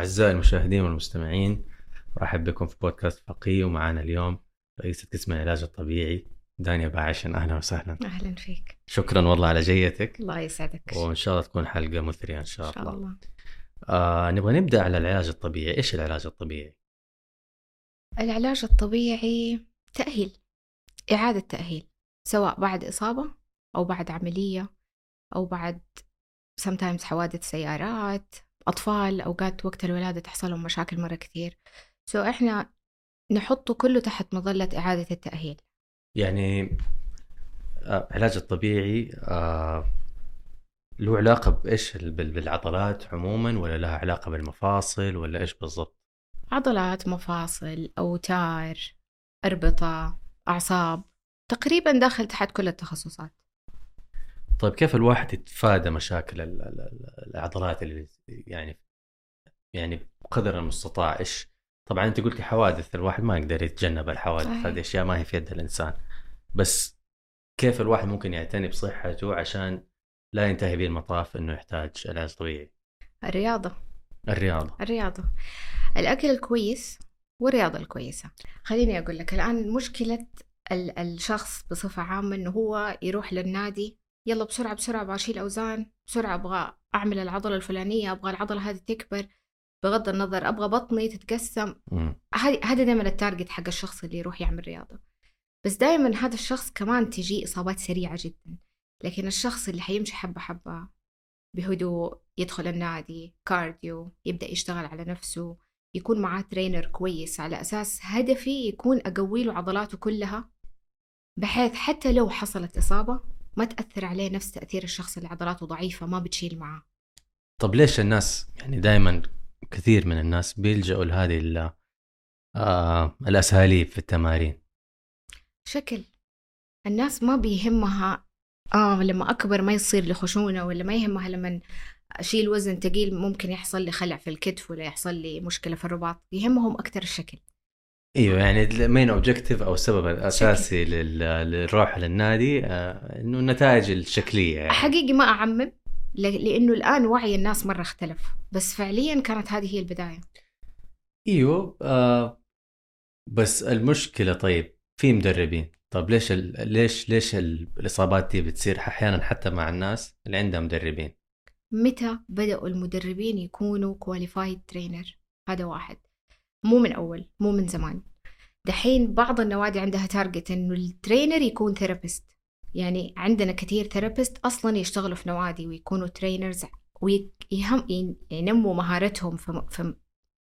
أعزائي المشاهدين والمستمعين أرحب بكم في بودكاست فقيه ومعنا اليوم رئيسة قسم العلاج الطبيعي دانيا باعشن أهلا وسهلا. أهلا فيك. شكرا والله على جيتك. الله يسعدك. وإن شاء الله تكون حلقة مثرية إن شاء, إن شاء الله. آه نبغى نبدأ على العلاج الطبيعي. إيش العلاج الطبيعي؟ العلاج الطبيعي تأهيل إعادة تأهيل سواء بعد إصابة أو بعد عملية أو بعد sometimes حوادث سيارات أطفال أوقات وقت الولادة تحصل لهم مشاكل مرة كثير. سو إحنا نحطه كله تحت مظلة إعادة التأهيل. يعني آه العلاج الطبيعي آه له علاقة بإيش؟ بال- بالعضلات عموما ولا لها علاقة بالمفاصل ولا إيش بالضبط؟ عضلات مفاصل أوتار أربطة أعصاب. تقريبا داخل تحت كل التخصصات. طيب كيف الواحد يتفادى مشاكل ال- ال- ال- العضلات اللي يعني يعني بقدر المستطاع؟ إيش؟ طبعا أنت قلتي حوادث الواحد ما يقدر يتجنب الحوادث صحيح. هذه أشياء ما هي في يد الإنسان. بس كيف الواحد ممكن يعتني بصحته عشان لا ينتهي به المطاف إنه يحتاج علاج طبيعي؟ الرياضة. الرياضة. الرياضة. الأكل الكويس والرياضة الكويسة. خليني أقول لك الآن مشكلة ال- الشخص بصفة عامة إنه هو يروح للنادي يلا بسرعة بسرعة أبغى أشيل أوزان بسرعة أبغى أعمل العضلة الفلانية أبغى العضلة هذه تكبر بغض النظر أبغى بطني تتقسم. هذه هذا دائما التارجت حق الشخص اللي يروح يعمل رياضة. بس دائما هذا الشخص كمان تجي إصابات سريعة جدا. لكن الشخص اللي حيمشي حبة حبة بهدوء يدخل النادي كارديو يبدأ يشتغل على نفسه يكون معاه ترينر كويس على أساس هدفي يكون أقوي له عضلاته كلها بحيث حتى لو حصلت إصابة ما تأثر عليه نفس تأثير الشخص اللي عضلاته ضعيفة ما بتشيل معاه. طب ليش الناس يعني دائما كثير من الناس بيلجأوا لهذه آه الأساليب في التمارين؟ شكل. الناس ما بيهمها آه لما أكبر ما يصير لي خشونة ولا ما يهمها لما أشيل وزن تقيل ممكن يحصل لي خلع في الكتف ولا يحصل لي مشكلة في الرباط. يهمهم أكتر الشكل. إيوه يعني ال main objective أو السبب الأساسي لل- للروح للنادي آه إنه النتائج الشكلية يعني. حقيقي ما أعمم ل- لأنه الآن وعي الناس مرة اختلف بس فعليا كانت هذه هي البداية. إيوه آه بس المشكلة طيب في مدربين. طب ليش ال... ليش ليش ال... الإصابات دي بتصير أحيانا حتى مع الناس اللي عندها مدربين؟ متى بدأوا المدربين يكونوا qualified trainer هذا واحد. مو من أول مو من زمان. دحين بعض النوادي عندها target إنه ال trainer يكون therapist يعني عندنا كثير therapist أصلا يشتغلوا في نوادي ويكونوا trainers ويهم ينموا مهارتهم في, في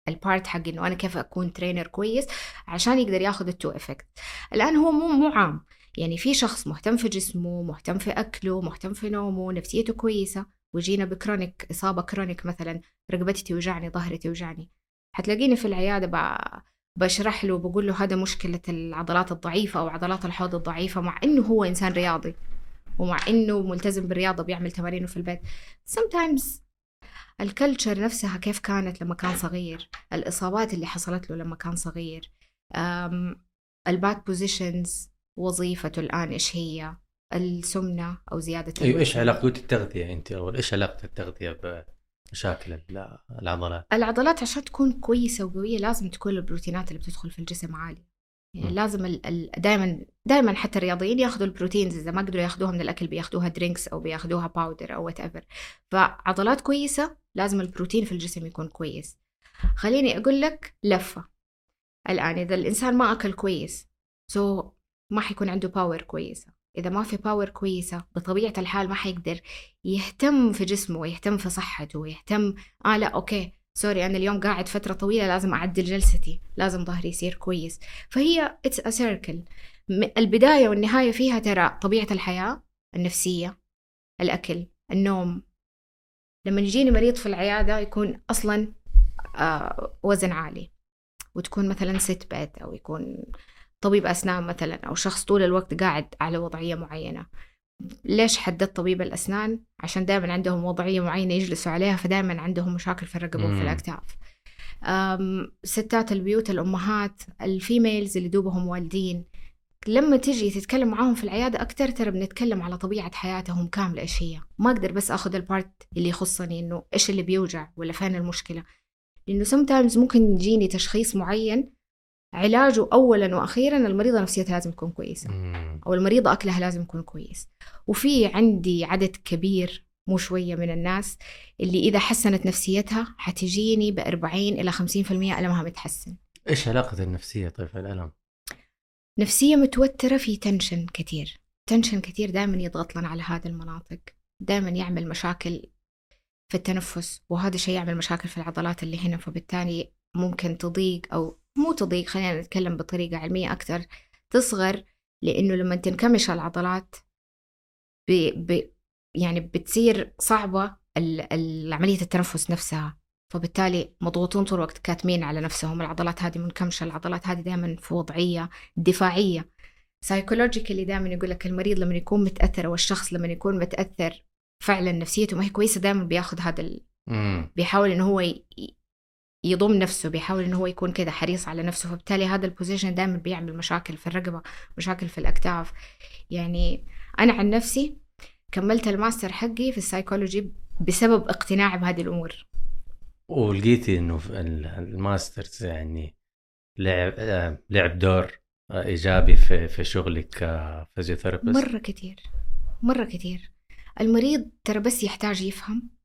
ال part حق إنه أنا كيف أكون trainer كويس عشان يقدر ياخذ ال two effect الآن هو مو مو عام. يعني في شخص مهتم في جسمه مهتم في أكله مهتم في نومه نفسيته كويسة وجينا ب chronic إصابة chronic مثلا رقبتي توجعني ظهري توجعني. حتلاقيني في العيادة ب- بشرح له بقول له هذا مشكلة العضلات الضعيفة أو عضلات الحوض الضعيفة مع إنه هو إنسان رياضي ومع إنه ملتزم بالرياضة بيعمل تمارينه في البيت sometimes ال culture نفسها كيف كانت لما كان صغير الإصابات اللي حصلت له لما كان صغير ال back positions وظيفته الآن إيش هي السمنة أو زيادة أيوه إيش الوزن. علاقة قلت التغذية أنت اول إيش علاقة ال- العضلات. العضلات عشان تكون كويسة وقوية لازم تكون البروتينات اللي بتدخل في الجسم عالية يعني م. لازم. دائما دائما حتى الرياضيين ياخذوا ال proteins إذا ما قدروا ياخذوها من الأكل بياخذوها drinks أو بياخذوها powder أو whatever فعضلات كويسة لازم البروتين في الجسم يكون كويس. خليني أقول لك لفة. الآن إذا الإنسان ما أكل كويس so so ما حيكون عنده power كويسة. إذا ما في power كويسة بطبيعة الحال ما حيقدر يهتم في جسمه ويهتم في صحته ويهتم آه لا okay sorry أنا اليوم قاعد فترة طويلة لازم أعدل جلستي لازم ظهري يصير كويس. فهي it's a circle البداية والنهاية فيها ترى طبيعة الحياة النفسية الأكل النوم. لما يجيني مريض في العيادة يكون أصلا آه وزن عالي. وتكون مثلا ست بيت أو يكون طبيب أسنان مثلا أو شخص طول الوقت قاعد على وضعية معينة ليش حددت طبيب الأسنان؟ عشان دائما عندهم وضعية معينة يجلسوا عليها فدائما عندهم مشاكل في الرقبة وفي. الأكتاف ستات البيوت الأمهات ال females اللي دوبهم والدين لما تجي تتكلم معاهم في العيادة أكتر ترى بنتكلم على طبيعة حياتهم كاملة إيش هي ما أقدر بس أخذ ال part اللي يخصني إنه إيش اللي بيوجع ولا فين المشكلة لأنه sometimes ممكن يجيني تشخيص معين علاجه اولا وأخيرا المريضة نفسيتها لازم تكون كويسة. أو المريضة أكلها لازم يكون كويس. وفي عندي عدد كبير مو شوية من الناس اللي إذا حسنت نفسيتها حتجيني ب 40 إلى 50% ألمها متحسن. إيش علاقة النفسية طيب في الألم؟ نفسية متوترة في تنشن كتير. تنشن كتير دائما يضغط لنا على هذه المناطق. دائما يعمل مشاكل في التنفس وهذا الشيء يعمل مشاكل في العضلات اللي هنا فبالتالي ممكن تضيق أو مو تضيق خلينا نتكلم بطريقة علمية أكثر. تصغر لأنه لما تنكمش العضلات ب... ب... يعني بتصير صعبة عملية التنفس نفسها. فبالتالي مضغوطون طول الوقت كاتمين على نفسهم. العضلات هذه منكمشة العضلات هذه دائما في وضعية دفاعية. psychologically دائما يقول لك المريض لما يكون متأثر أو الشخص لما يكون متأثر فعلا نفسيته ما هي كويسة دائما بياخذ هذا ال... بيحاول إنه هو يضم نفسه بيحاول إنه هو يكون كده حريص على نفسه. فبالتالي هذا ال position دائما بيعمل مشاكل في الرقبة مشاكل في الأكتاف. يعني أنا عن نفسي كملت الماستر حقي في السايكولوجي بسبب اقتناعي بهذه الأمور. ولقيتي إنه ال master's يعني لعب آه، لعب دور آه، إيجابي في في شغلك ك physiotherapist. مرة كتير مرة كتير. المريض ترى بس يحتاج يفهم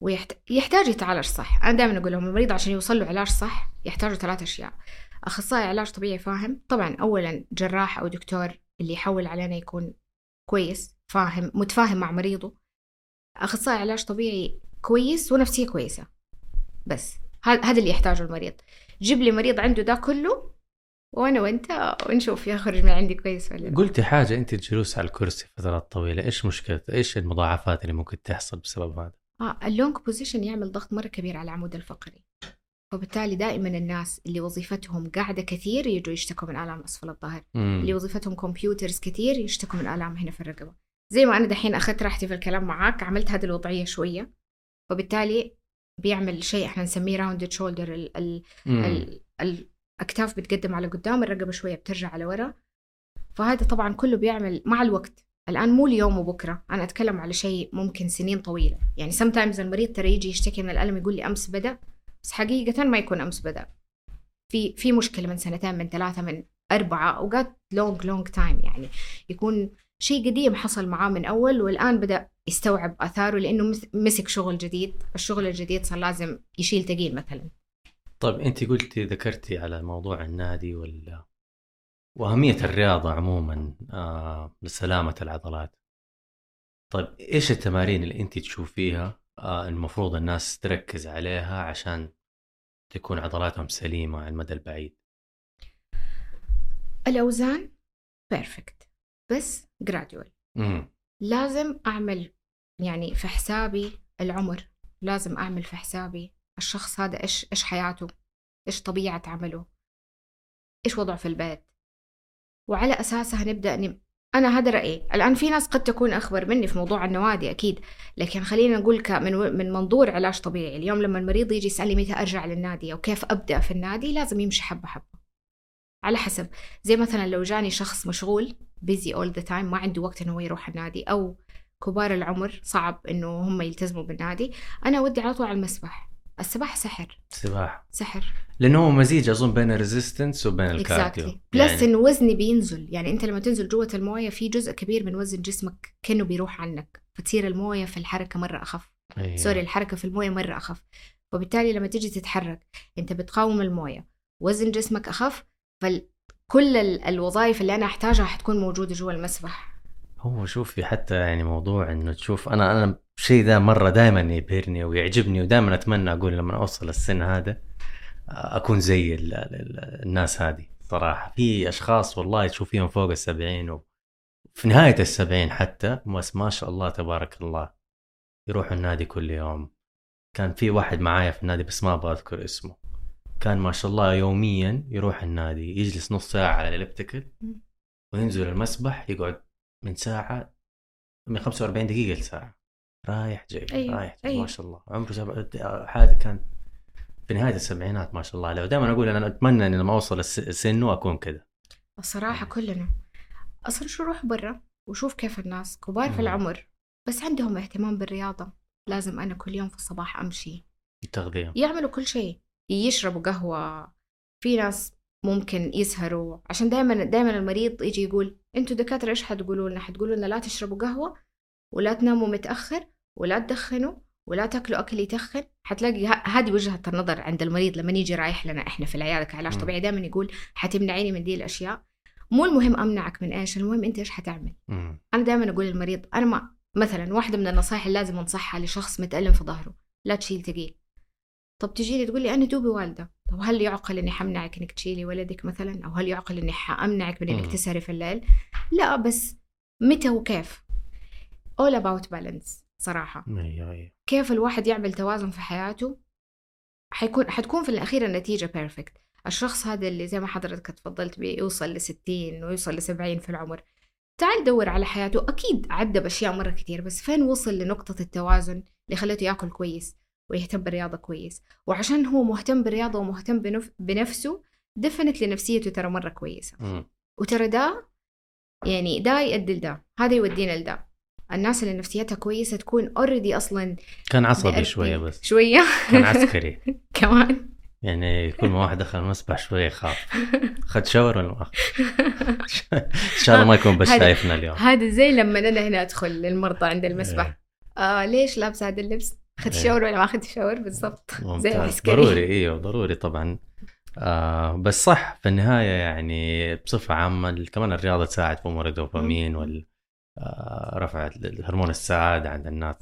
ويحتاج يحتاج يتعالج صح. أنا دائما أقول لهم المريض عشان يوصل له علاج صح يحتاج ثلاث أشياء. أخصائي علاج طبيعي فاهم. طبعا اولا جراح أو دكتور اللي يحول علينا يكون كويس فاهم متفاهم مع مريضه. أخصائي علاج طبيعي كويس ونفسية كويسة. بس هذا هذا اللي يحتاجه المريض. جيب لي مريض عنده ده كله وأنا وأنت ونشوف يخرج من عندي كويس ولا لا. قلتي حاجة أنت الجلوس على الكرسي فترات طويلة إيش مشكلة؟ إيش المضاعفات اللي ممكن تحصل بسبب هذا؟ آه ال long position يعمل ضغط مرة كبير على العمود الفقري. فبالتالي دائما الناس اللي وظيفتهم قاعدة كثير يجوا يشتكوا من آلام أسفل الظهر. مم. اللي وظيفتهم computers كثير يشتكوا من آلام هنا في الرقبة. زي ما أنا دحين أخذت راحتي في الكلام معاك عملت هذه الوضعية شوية. وبالتالي بيعمل شيء إحنا نسميه rounded shoulder ال ال مم. ال الأكتاف بتقدم على قدام الرقبة شوية بترجع على ورا. فهذا طبعا كله بيعمل مع الوقت. الآن مو اليوم وبكرة أنا أتكلم على شيء ممكن سنين طويلة. يعني sometimes المريض ترى يجي يشتكي من الألم يقول لي أمس بدأ بس حقيقة ما يكون أمس بدأ. في في مشكلة من سنتين من ثلاثة من أربعة أوقات long long time يعني يكون شيء قديم حصل معاه من أول والآن بدأ يستوعب آثاره لأنه مس- مسك شغل جديد. الشغل الجديد صار لازم يشيل ثقيل مثلا. طيب أنت قلتي ذكرتي على موضوع النادي وال وأهمية الرياضة عموما آه لسلامة العضلات. طيب إيش التمارين اللي انت تشوفيها آه المفروض الناس تركز عليها عشان تكون عضلاتهم سليمة على المدى البعيد؟ الأوزان perfect بس gradual لازم أعمل يعني في حسابي العمر لازم أعمل في حسابي الشخص هذا إيش إيش حياته إيش طبيعة عمله إيش وضعه في البيت. وعلى أساسها نبدأ نب... أنا هذا رأيي الآن في ناس قد تكون أخبر مني في موضوع النوادي أكيد لكن خلينا نقول من و- من منظور علاج طبيعي اليوم لما المريض يجي يسألني متى أرجع للنادي أو كيف أبدأ في النادي لازم يمشي حبة حبة. على حسب زي مثلا لو جاني شخص مشغول busy all the time ما عنده وقت إنه هو يروح النادي أو كبار العمر صعب إنه هم يلتزموا بالنادي أنا ودي على طول على المسبح. السباحة سحر. سباحة. سحر. لأنه هو مزيج أظن بين ال resistance وبين ال cardio exactly plus انه وزني بينزل. يعني أنت لما تنزل جوة الموية في جزء كبير من وزن جسمك كأنه بيروح عنك. فتصير الموية في الحركة مرة أخف. أيوة. سوري الحركة في الموية مرة أخف. وبالتالي لما تيجي تتحرك أنت بتقاوم الموية. وزن جسمك أخف فكل ال- الوظائف اللي أنا أحتاجها حتكون موجودة جوا المسبح. هو شوفي حتى يعني موضوع إنه تشوف أنا أنا الشيء ذا مرة دائما يبهرني ويعجبني ودائما أتمنى أقول لما أوصل السن هذا أكون زي ال ال الناس هذه صراحة. في أشخاص والله تشوفيهم فوق السبعين وفي نهاية السبعين حتى بس ما شاء الله تبارك الله يروحوا النادي كل يوم. كان في واحد معايا في النادي بس ما أبغى أذكر اسمه. كان ما شاء الله يوميا يروح النادي يجلس نص ساعة على الاليبتيكل. وينزل المسبح يقعد من ساعة من 45 دقيقة لساعة. رايح جاي أيوة، رايح جاي أيوة. ما شاء الله. عمره سبع هذا كان في نهاية السبعينات ما شاء الله عليه. ودائما أقول أنا أتمنى إني لما أوصل الس- سنه اكون كذا. الصراحة كلنا. أصلا شو روح برا وشوف كيف الناس كبار في. العمر بس عندهم اهتمام بالرياضة. لازم أنا كل يوم في الصباح أمشي. التغذية. يعملوا كل شيء. يشربوا قهوة. في ناس ممكن يسهروا. عشان دائما دائما المريض يجي يقول أنتوا دكاترة إيش حتقولوا لنا حتقولوا لنا لا تشربوا قهوة ولا تناموا متأخر ولا تدخنوا ولا تاكلوا أكل يتخن حتلاقي هذه وجهة النظر عند المريض لما يجي رايح لنا إحنا في العيادة كعلاج طبيعي دائما يقول حتمنعيني من دي الأشياء. مو المهم أمنعك من إيش المهم أنت إيش حتعمل. مم. أنا دائما أقول للمريض أنا ما مثلا واحدة من النصائح اللي لازم أنصحها لشخص متألم في ظهره لا تشيل ثقيل. طب تجي لي تقول لي أنا دوبي والدة. طب هل يعقل إني حمنعك إنك تشيلي ولدك مثلا؟ أو هل يعقل إني حأمنعك من انك. تسهري في الليل؟ لا بس متى وكيف؟ All about balance صراحة. أيوه أيوه كيف الواحد يعمل توازن في حياته؟ حيكون حتكون في الأخير النتيجة perfect الشخص هذا اللي زي ما حضرتك تفضلت بيه يوصل لستين ويوصل لسبعين في العمر. تعال دور على حياته. أكيد عدى بأشياء مرة كتير بس فين وصل لنقطة التوازن اللي خلته يأكل كويس؟ ويهتم بالرياضة كويس. وعشان هو مهتم بالرياضة ومهتم بنف... بنفسه دفنت لنفسيته ترى مرة كويسة. وترى ده يعني ده يؤدي لده. هذا يودينا لده. الناس اللي نفسيتها كويسة تكون اوريدي أصلا كان عصبي شوية بس. شوية. كان عسكري. كمان. يعني كل ما واحد دخل المسبح شوية يخاف. خد شاور ولا ما؟ إن شاء الله ما يكون بس شايفنا اليوم. هذا زي لما أنا هنا أدخل للمرضى عند المسبح. إيه. آه ليش لابس هذا اللبس؟ أخذت إيه. شاور ولا ما أخذت شاور بالضبط. زي العسكري ضروري إيوه ضروري طبعا. آه بس صح في النهاية يعني بصفة عامة كمان الرياضة تساعد في أمور الدوبامين وال آه رفع هرمون السعادة عند الناس.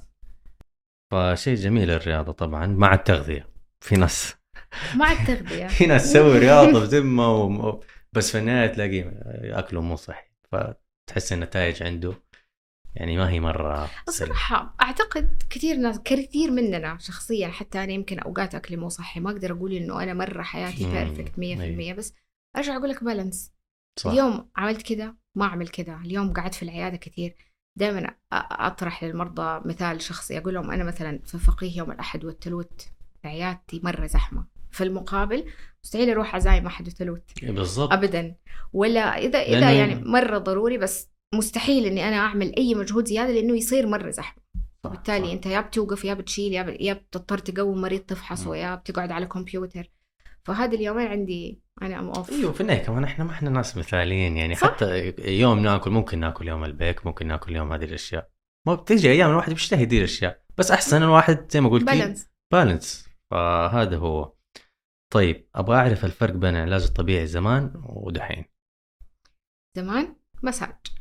فشيء جميل الرياضة طبعا مع التغذية. في ناس مع التغذية. في ناس تسوي رياضة بذمه و... بس في النهاية تلاقي أكله مو صحي. فتحس النتائج عنده يعني ما هي مرة سلبية. الصراحة أعتقد كثير ناس كثير مننا شخصيا حتى أنا يمكن أوقات أكلي مو صحي ما أقدر أقول إنه أنا مرة حياتي. بيرفكت 100% أيوة. بس أرجع أقول لك بالانس صح. اليوم عملت كذا ما أعمل كذا. اليوم قعدت في العيادة كثير. دائما أطرح للمرضى مثال شخصي أقول لهم أنا مثلا في فقيه يوم الأحد والثلوث عيادتي مرة زحمة. في المقابل مستحيل أروح عزايم أحد وثلوث بالضبط. ابدا. ولا اذا إذا يعني مرة ضروري بس مستحيل إني أنا أعمل أي مجهود زيادة لأنه يصير مرة زحمة. صح، بالتالي صح. أنت يا بتوقف يا بتشيل يا ب- يا بتضطر تقوم مريض تفحصه. يا بتقعد على كمبيوتر. فهذا اليومين عندي أنا أم off. أيوه في النهاية كمان إحنا ما إحنا ناس مثاليين يعني. صح. حتى يوم ناكل ممكن ناكل يوم البيك ممكن ناكل يوم هذه الأشياء. ما بتيجي أيام الواحد بيشتهي دي الأشياء. بس أحسن الواحد زي ما قلت balance balance فهذا هو. طيب أبغى أعرف الفرق بين العلاج الطبيعي زمان ودحين. زمان مساج.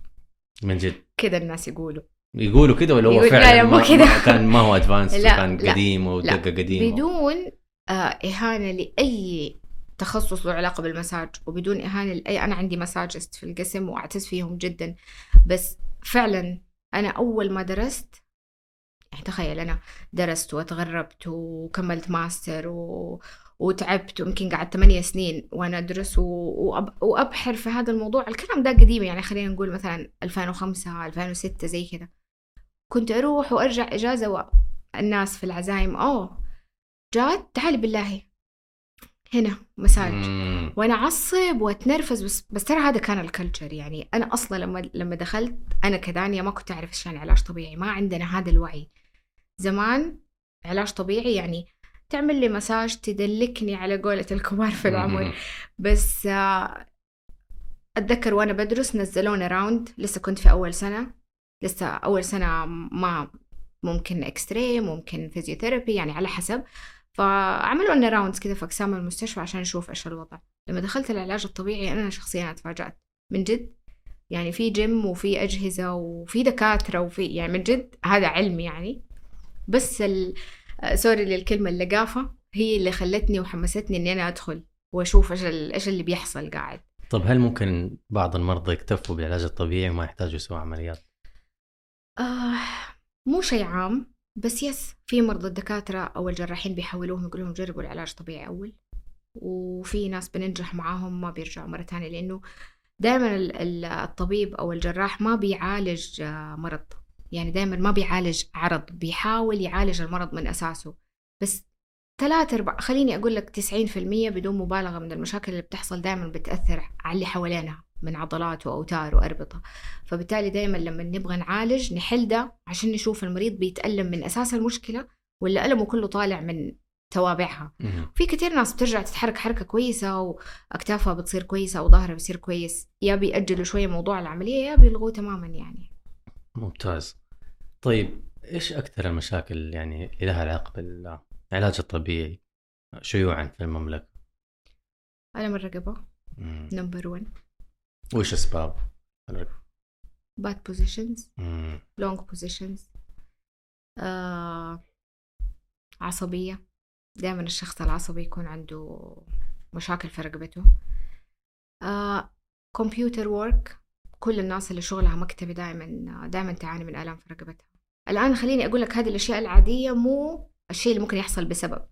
من جد كذا الناس يقولوا يقولوا كده ولا هو يقول- لا، فعلا لا، مو ما كده. كان ما هو advanced كان قديم. ودقة قديمة بدون آه إهانة لأي تخصص له علاقة بالمساج وبدون إهانة لأي أنا عندي مساجست في القسم وأعتز فيهم جدا بس فعلا أنا أول ما درست يعني تخيل أنا درست وتغربت وكملت ماستر و... وتعبت ويمكن قعدت ثمانية سنين وأنا أدرس و... وأب... وأبحر في هذا الموضوع. الكلام ده قديم يعني خلينا نقول مثلا 2005 2006 زي كذا. كنت أروح وأرجع إجازة والناس في العزايم. أوه جات تعالي بالله هنا مساج. وأنا أعصب وأتنرفز بس بس ترى هذا كان الكلتشر يعني. أنا أصلا لما لما دخلت أنا كدانيا ما كنت أعرف إيش يعني علاج طبيعي. ما عندنا هذا الوعي. زمان علاج طبيعي يعني تعمل لي مساج تدلكني على قولة الكبار في العمر. بس آه، أتذكر وأنا بدرس نزلونا round لسه كنت في أول سنة. لسه أول سنة ما ممكن extra ممكن physiotherapy يعني على حسب. فعملوا لنا rounds كذا في أقسام المستشفى عشان نشوف إيش الوضع. لما دخلت العلاج الطبيعي أنا شخصيا اتفاجأت من جد. يعني في جيم وفي أجهزة وفي دكاترة وفي يعني من جد هذا علم يعني. بس ال... آه، sorry للكلمة اللقافة هي اللي خلتني وحمستني إني أنا أدخل وأشوف إيش إيش اللي بيحصل قاعد طب هل ممكن بعض المرضى يكتفوا بالعلاج الطبيعي وما يحتاجوا يسووا عمليات؟ آه مو شيء عام بس يس في مرضى الدكاترة أو الجراحين بيحولوهم يقولوا لهم جربوا العلاج الطبيعي أول وفي ناس بننجح معاهم ما بيرجعوا مرة تانية لأنه دائما ال- ال- الطبيب أو الجراح ما بيعالج آه، مرض يعني دائما ما بيعالج عرض بيحاول يعالج المرض من أساسه. بس ثلاثة أربع خليني أقول لك 90% بدون مبالغة من المشاكل اللي بتحصل دائما بتأثر على اللي حوالينها من عضلات وأوتار وأربطة. فبالتالي دائما لما نبغى نعالج نحل ده عشان نشوف المريض بيتألم من أساس المشكلة ولا ألمه كله طالع من توابعها. في كثير ناس بترجع تتحرك حركة كويسة وأكتافها بتصير كويسة وظهرها بيصير كويس. يا بيأجلوا شوية موضوع العملية يا بيلغوه تماما يعني. ممتاز. طيب إيش أكثر المشاكل يعني اللي لها علاقة بالعلاج الطبيعي شيوعا في المملكة؟ ألم الرقبة. نمبر 1 وايش أسباب؟ bad positions. مم. long positions. آه عصبية. دائما الشخص العصبي يكون عنده مشاكل في رقبته. كمبيوتر وورك كل الناس اللي شغلها مكتبي دائما دائما تعاني من آلام في رقبتها. الآن خليني أقول لك هذه الأشياء العادية مو الشيء اللي ممكن يحصل بسبب.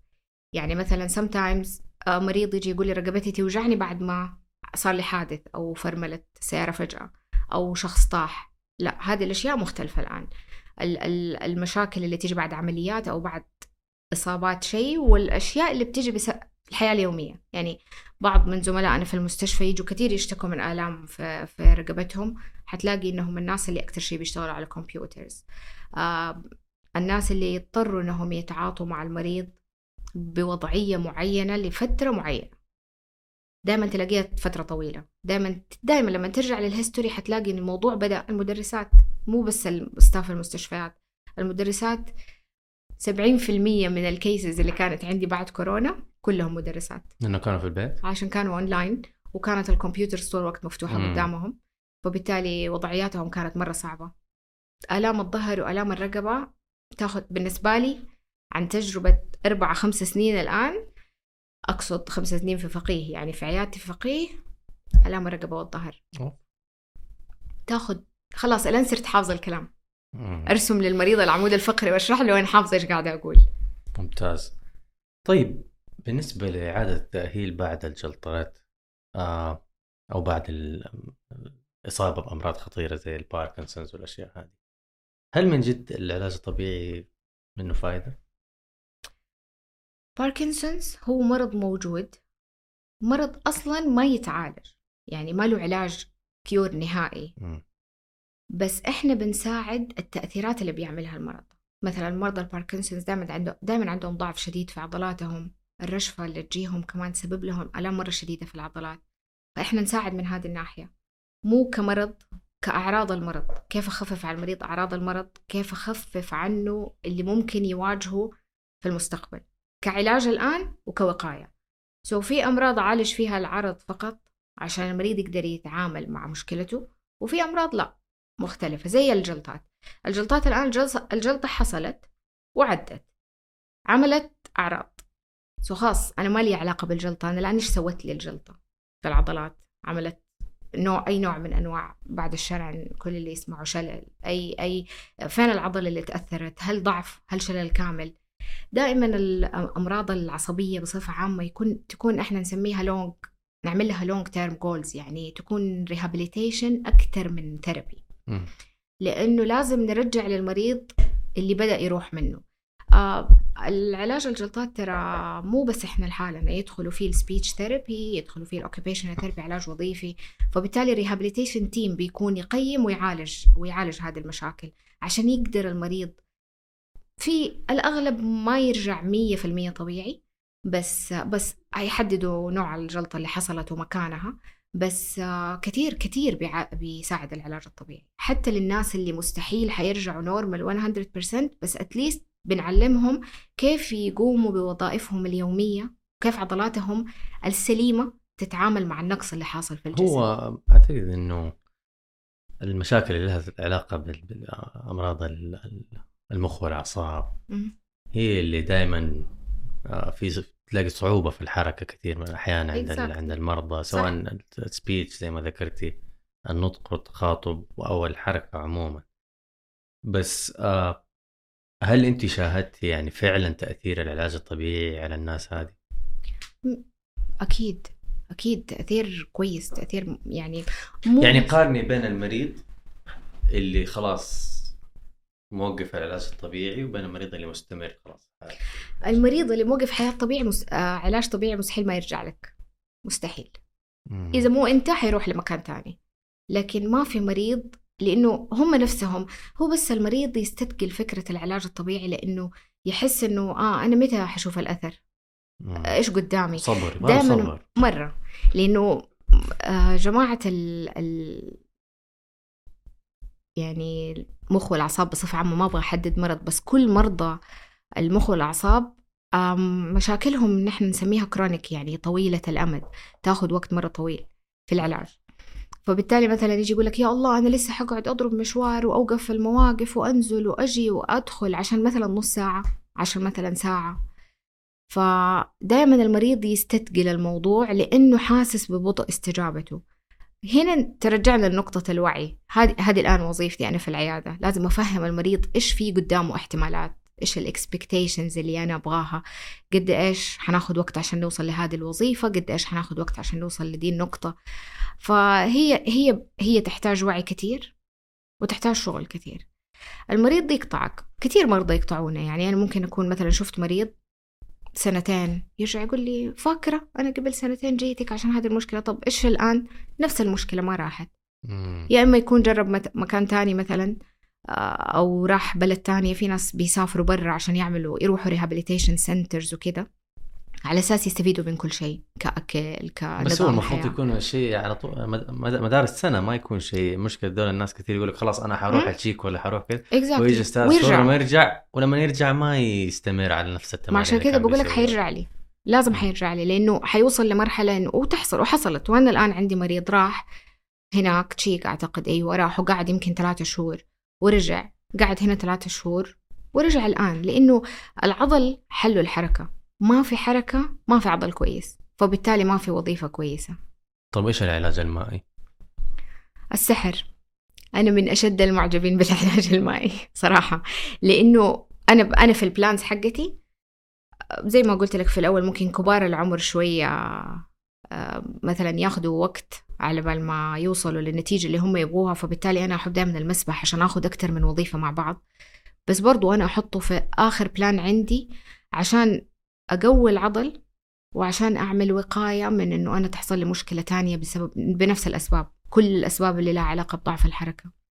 يعني مثلا sometimes آه، مريض يجي يقول لي رقبتي توجعني بعد ما صار لي حادث أو فرملت سيارة فجأة أو شخص طاح. لا هذه الأشياء مختلفة الآن. ال- ال- المشاكل اللي تيجي بعد عمليات أو بعد إصابات شيء والأشياء اللي بتيجي الحياة اليومية. يعني بعض من زملائنا في المستشفى يجوا كثير يشتكوا من آلام في, في رقبتهم. حتلاقي إنهم الناس اللي أكثر شيء بيشتغلوا على computers آه الناس اللي يضطروا إنهم يتعاطوا مع المريض بوضعية معينة لفترة معينة. دائما تلاقيها فترة طويلة. دائما دائما لما ترجع لل history حتلاقي إن الموضوع بدأ المدرسات مو بس ال staff المستشفيات المدرسات 70% من ال cases اللي كانت عندي بعد كورونا كلهم مدرسات لأنه كانوا في البيت؟ عشان كانوا اونلاين وكانت الكمبيوتر طول الوقت مفتوحة مم. قدامهم فبالتالي وضعياتهم كانت مرة صعبة آلام الظهر وآلام الرقبة تاخذ بالنسبة لي عن تجربة أربع خمس سنين الآن أقصد خمس سنين في فقيه يعني في عيادتي في فقيه آلام الرقبة والظهر. تاخذ خلاص الآن صرت حافظة الكلام مم. أرسم للمريض العمود الفقري وأشرح له وأنا حافظة إيش قاعدة أقول ممتاز طيب بالنسبة لإعادة التأهيل بعد الجلطات آه أو بعد ال- الإصابة بأمراض خطيرة زي الباركنسونز والأشياء هذه هل من جد العلاج الطبيعي منه فائدة؟ باركنسونز هو مرض موجود مرض أصلا ما يتعالج يعني ما له علاج cure نهائي. بس إحنا بنساعد التأثيرات اللي بيعملها المرض مثلا مرضى الباركنسونز دائما عنده دائما عندهم ضعف شديد في عضلاتهم الرجفة اللي تجيهم كمان تسبب لهم الام مرة شديدة في العضلات. فإحنا نساعد من هذه الناحية. مو كمرض كأعراض المرض. كيف أخفف على المريض أعراض المرض؟ كيف أخفف عنه اللي ممكن يواجهه في المستقبل؟ كعلاج الآن وكوقاية. so في أمراض اعالج فيها العرض فقط عشان المريض يقدر يتعامل مع مشكلته وفي أمراض لا مختلفة زي الجلطات. الجلطات الآن الجلطة حصلت وعدت عملت أعراض. so خلاص أنا ما لي علاقة بالجلطة أنا الآن إيش سوت لي الجلطة؟ في العضلات. عملت نوع أي نوع من أنواع بعد الشر عن كل اللي يسمعوا شلل أي أي فين العضلة اللي تأثرت؟ هل ضعف؟ هل شلل كامل؟ دائما الأمراض العصبية بصفة عامة يكون تكون إحنا نسميها long نعمل لها long term goals يعني تكون rehabilitation أكثر من therapy. لأنه لازم نرجع للمريض اللي بدأ يروح منه. آه العلاج الجلطات ترى مو بس إحنا لحالنا يدخلوا فيه ال speech therapy يدخلوا فيه ال occupation therapy علاج وظيفي. فبالتالي ال rehabilitation team بيكون يقيم ويعالج ويعالج هذه المشاكل عشان يقدر المريض. في الأغلب ما يرجع 100% طبيعي بس بس هيحددوا نوع الجلطة اللي حصلت ومكانها. بس كثير كثير بيساعد العلاج الطبيعي. حتى للناس اللي مستحيل حيرجعوا نورمال 100% بس اتليست بنعلمهم كيف يقوموا بوظائفهم اليومية كيف عضلاتهم السليمة تتعامل مع النقص اللي حاصل في الجسم هو أعتقد إنه المشاكل اللي لها علاقة بال- بالأمراض ال- ال- المخ والأعصاب. هي اللي دائما في تلاقي صعوبة في الحركة كثير من الأحيان عند. عند المرضى سواء السبيتش زي ما ذكرتي النطق والتخاطب أو الحركة عموما بس آه، هل أنت شاهدتي يعني فعلا تأثير العلاج الطبيعي على الناس هذه؟ أكيد أكيد تأثير كويس تأثير يعني مو يعني قارني بين المريض اللي خلاص موقف العلاج الطبيعي وبين المريض اللي مستمر خلاص المريض اللي موقف حياة طبيعي مس... آه علاج طبيعي مستحيل ما يرجع لك مستحيل مم. إذا مو أنت حيروح لمكان تاني لكن ما في مريض لأنه هم نفسهم هو بس المريض يستثقل فكرة العلاج الطبيعي لأنه يحس إنه آه أنا متى حشوف الأثر؟ مم. إيش قدامي؟ صبر ما دائما صبر. مرة. لأنه آه جماعة ال, ال يعني المخ والأعصاب بصفة عامة ما أبغى أحدد مرض بس كل مرضى المخ والأعصاب مشاكلهم نحن نسميها كرونيك يعني طويلة الأمد تاخذ وقت مرة طويل في العلاج. فبالتالي مثلا يجي يقول لك يا الله أنا لسه حقعد أضرب مشوار وأوقف في المواقف وأنزل وأجي وأدخل عشان مثلا نص ساعة عشان مثلا ساعة. فدائما المريض يستثقل الموضوع لأنه حاسس ببطء استجابته. هنا ترجعنا لنقطة الوعي. هذه الآن وظيفتي أنا في العيادة. لازم أفهم المريض إيش في قدامه احتمالات. إيش الإكسبكتيشنز اللي أنا أبغاها. قد إيش حناخد وقت عشان نوصل لهذه الوظيفة قد إيش حناخد وقت عشان نوصل لدي النقطة. فهي هي هي تحتاج وعي كثير وتحتاج شغل كثير. المريض يقطعك. كثير مرضى يقطعونا. يعني أنا ممكن أكون مثلا شفت مريض سنتين يرجع يقول لي فاكرة أنا قبل سنتين جيتك عشان هذه المشكلة. طب إيش الآن؟ نفس المشكلة ما راحت. يا إما يكون جرب مكان تاني مثلا. أو راح بلد تانية في ناس بيسافروا برا عشان يعملوا يروحوا rehabilitation centers وكده على أساس يستفيدوا من كل شيء كأكل بس هو كنظام المفروض يكون شيء على طول مد- مد- مدار السنة ما يكون شيء مشكلة دول الناس كثير يقول لك خلاص أنا حروح. التشيك ولا حروح كذا exactly. ويجي أستاذ ويرجع. ما يرجع ولما يرجع ما يستمر على نفس التمارين ما عشان كان بقول لك. حيرجع لي لازم حيرجع لي لأنه حيوصل لمرحلة إنه وتحصل وحصلت وأنا الآن عندي مريض راح هناك التشيك أعتقد أيوه راح وقعد يمكن ثلاثة شهور ورجع قعد هنا ثلاثة شهور ورجع الآن لأنه العضل حله الحركة. ما في حركة ما في عضل كويس فبالتالي ما في وظيفة كويسة. طيب إيش العلاج المائي؟ السحر. أنا من أشد المعجبين بالعلاج المائي صراحة لأنه أنا أنا في البلانز حقتي زي ما قلت لك في الأول ممكن كبار العمر شوية مثلا ياخذوا وقت على بال ما يوصلوا للنتيجة اللي هم يبغوها فبالتالي أنا أحب دائما المسبح عشان أخذ أكتر من وظيفة مع بعض. بس برضو أنا أحطه في آخر plan عندي عشان أقوي العضل وعشان أعمل وقاية من إنه أنا تحصل لي مشكلة تانية بسبب بنفس الأسباب كل الأسباب اللي لها علاقة بضعف الحركة.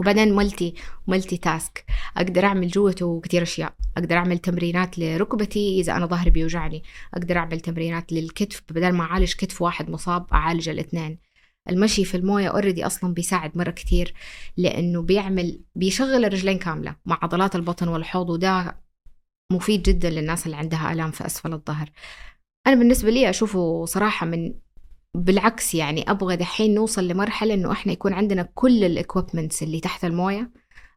وبعدين multi multi task أقدر أعمل جوته كثير أشياء. أقدر أعمل تمرينات لركبتي إذا أنا ظهري بيوجعني. أقدر أعمل تمرينات للكتف بدل ما أعالج كتف واحد مصاب أعالج الاثنين. المشي في الموية already أصلا بيساعد مرة كتير لأنه بيعمل بيشغل الرجلين كاملة مع عضلات البطن والحوض وده مفيد جدا للناس اللي عندها آلام في أسفل الظهر. أنا بالنسبة لي أشوفه صراحة من بالعكس يعني أبغى دحين نوصل لمرحلة إنه إحنا يكون عندنا كل الاكويبمنتس اللي تحت الموية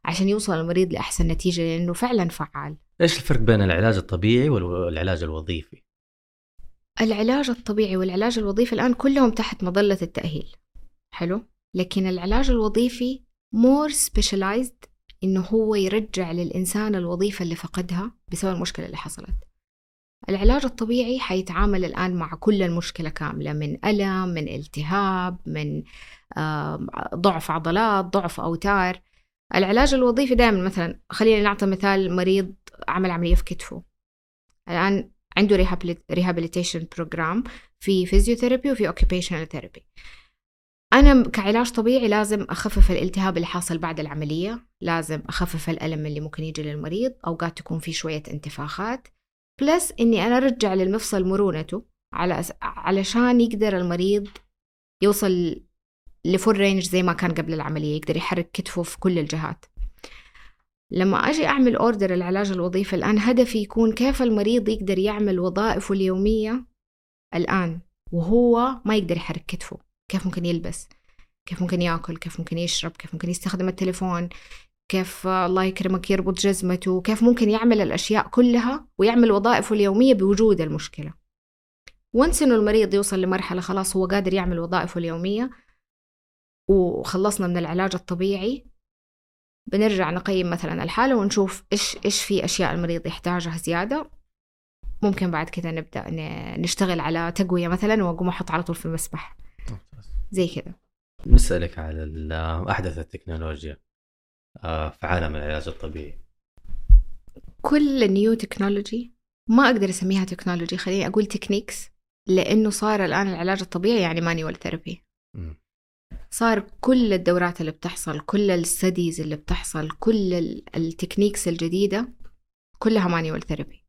عشان يوصل المريض لأحسن نتيجة لأنه فعلا فعال. إيش الفرق بين العلاج الطبيعي والعلاج الوظيفي؟ العلاج الطبيعي والعلاج الوظيفي الآن كلهم تحت مظلة التأهيل. حلو؟ لكن العلاج الوظيفي more specialized إنه هو يرجع للإنسان الوظيفة اللي فقدها بسبب المشكلة اللي حصلت. العلاج الطبيعي حيتعامل الآن مع كل المشكلة كاملة من ألم من التهاب من ضعف عضلات ضعف أوتار. العلاج الوظيفي دائما مثلا خلينا نعطي مثال مريض عمل عملية في كتفه. الآن عنده rehabilitation program في physiotherapy وفي occupational therapy أنا كعلاج طبيعي لازم أخفف الالتهاب اللي حاصل بعد العملية لازم أخفف الألم اللي ممكن يجي للمريض أوقات تكون في شوية انتفاخات. plus إني أنا أرجع للمفصل مرونته على أس... علشان يقدر المريض يوصل ل full range زي ما كان قبل العملية يقدر يحرك كتفه في كل الجهات. لما أجي أعمل order العلاج الوظيفي الآن هدفي يكون كيف المريض يقدر يعمل وظائفه اليومية الآن وهو ما يقدر يحرك كتفه. كيف ممكن يلبس كيف ممكن يأكل كيف ممكن يشرب كيف ممكن يستخدم التليفون كيف الله يكرمك يربط جزمته كيف ممكن يعمل الأشياء كلها ويعمل وظائفه اليومية بوجود المشكلة. وانس إنه المريض يوصل لمرحلة خلاص هو قادر يعمل وظائفه اليومية وخلصنا من العلاج الطبيعي بنرجع نقيم مثلا الحالة ونشوف إيش إيش في أشياء المريض يحتاجها زيادة. ممكن بعد كده نبدأ نشتغل على تقوية مثلا وأقوم أحط على طول في المسبح. زي كده بسألك على أحدث التكنولوجيا. في عالم العلاج الطبيعي. كل new technology ما أقدر أسميها تكنولوجي خليني أقول techniques لأنه صار الآن العلاج الطبيعي يعني manual therapy. صار كل الدورات اللي بتحصل كل ال studies اللي بتحصل كل ال- ال techniques الجديدة كلها manual therapy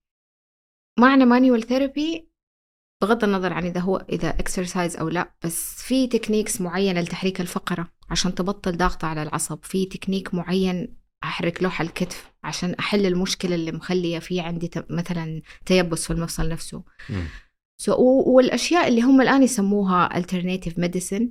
معنى manual therapy بغض النظر عن إذا هو إذا exercise أو لا بس في techniques معينة لتحريك الفقرة عشان تبطل ضغط على العصب. في تكنيك معين أحرك لوح الكتف عشان أحل المشكلة اللي مخلية في عندي مثلا تيبس في المفصل نفسه. مم. so, والأشياء اللي هم الآن يسموها alternative medicine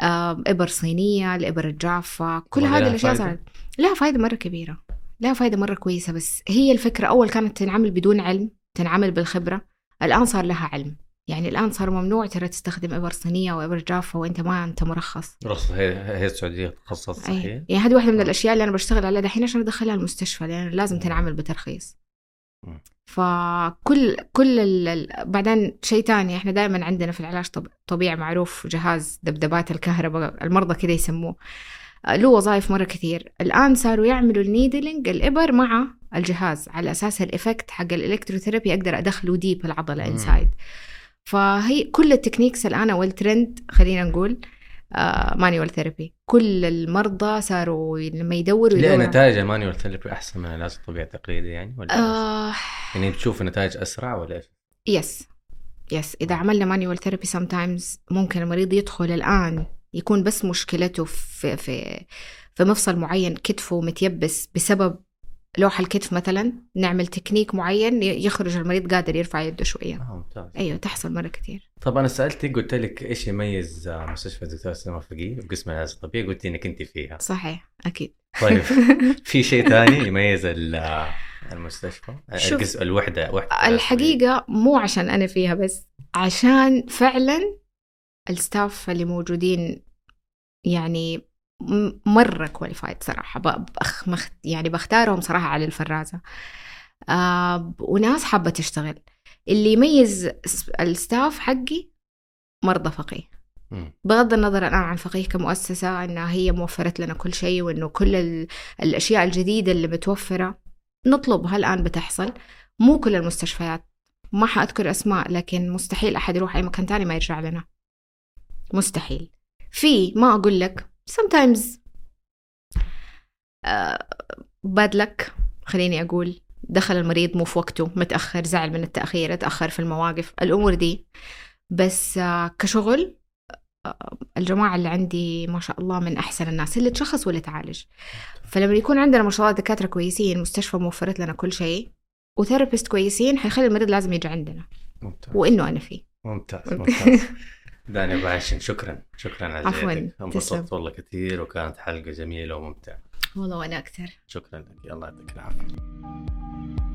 آه، إبر صينية الإبر الجافة كل هذه الأشياء؟ صارت. لها فائده مرة كبيرة. لها فائده مرة كويسة بس هي الفكرة أول كانت تنعمل بدون علم تنعمل بالخبرة. الآن صار لها علم. يعني الآن صار ممنوع ترى تستخدم إبر صينية وابر جافه وإنت ما إنت مرخص. رخصة هي هي السعودية تخصصت أي. صحيح؟ يعني هذه واحدة من الأشياء اللي أنا بشتغل عليها دحين عشان أدخلها المستشفى لأن لازم تنعمل بترخيص. فكل كل ال... بعدين شيء تاني إحنا دائما عندنا في العلاج طب... طبيعي معروف جهاز دبدبات الكهرباء المرضى كده يسموه. له وظائف مرة كثير. الآن صاروا يعملوا ال needling الإبر مع الجهاز على أساس ال effect حق ال electrotherapy أقدر أدخله deep العضلة. inside فهي كل ال techniques الآن أو الترند خلينا نقول manual therapy كل المرضى صاروا لما يدوروا ليه نتائج ال manual therapy أحسن من العلاج الطبيعي التقليدي يعني ولا آه. يعني بتشوف نتائج أسرع ولا إيش؟ yes yes إذا عملنا manual therapy sometimes ممكن المريض يدخل الآن يكون بس مشكلته في في في مفصل معين كتفه متيبس بسبب لوح الكتف مثلا نعمل تكنيك معين يخرج المريض قادر يرفع يده شوية. آه ممتاز. أيوه تحصل مرة كثير طب أنا سالتك قلت لك إيش يميز آه، مستشفى الدكتور سلمى فقيه بقسم العلاج الطبيعي؟ قلت إنك أنت فيها. صحيح أكيد. طيب في شيء ثاني يميز آه، المستشفى؟ شوف، الوحدة وحدة الحقيقة مو عشان أنا فيها بس عشان فعلا ال staff اللي موجودين يعني مرة qualified صراحة. بأخ يعني بختارهم صراحة على الفرازة. آه وناس حابة تشتغل. اللي يميز ال staff حقي مرضى فقيه. بغض النظر الآن عن فقيه كمؤسسة أنها هي موفرت لنا كل شيء وأنه كل ال- الأشياء الجديدة اللي متوفرة نطلبها الآن بتحصل. مو كل المستشفيات. ما حأذكر أسماء لكن مستحيل أحد يروح أي مكان تاني ما يرجع لنا. مستحيل. في ما أقول لك sometimes uh, bad luck. خليني أقول دخل المريض مو في وقته متأخر زعل من التأخير اتأخر في المواقف الأمور دي. بس آه، كشغل آه، الجماعة اللي عندي ما شاء الله من أحسن الناس اللي تشخص واللي تعالج. فلما يكون عندنا ما شاء الله دكاترة كويسين مستشفى موفرت لنا كل شيء وثيرابيست كويسين حيخلي المريض لازم يجي عندنا. ممتاز. وإنه أنا فيه. ممتاز ممتاز. دانيا أبو عاشن شكرا. شكرا على عفواً، انبسطت. والله كثير وكانت حلقة جميلة وممتعة. والله وأنا أكثر. شكرا لك. الله يعطيك العافية.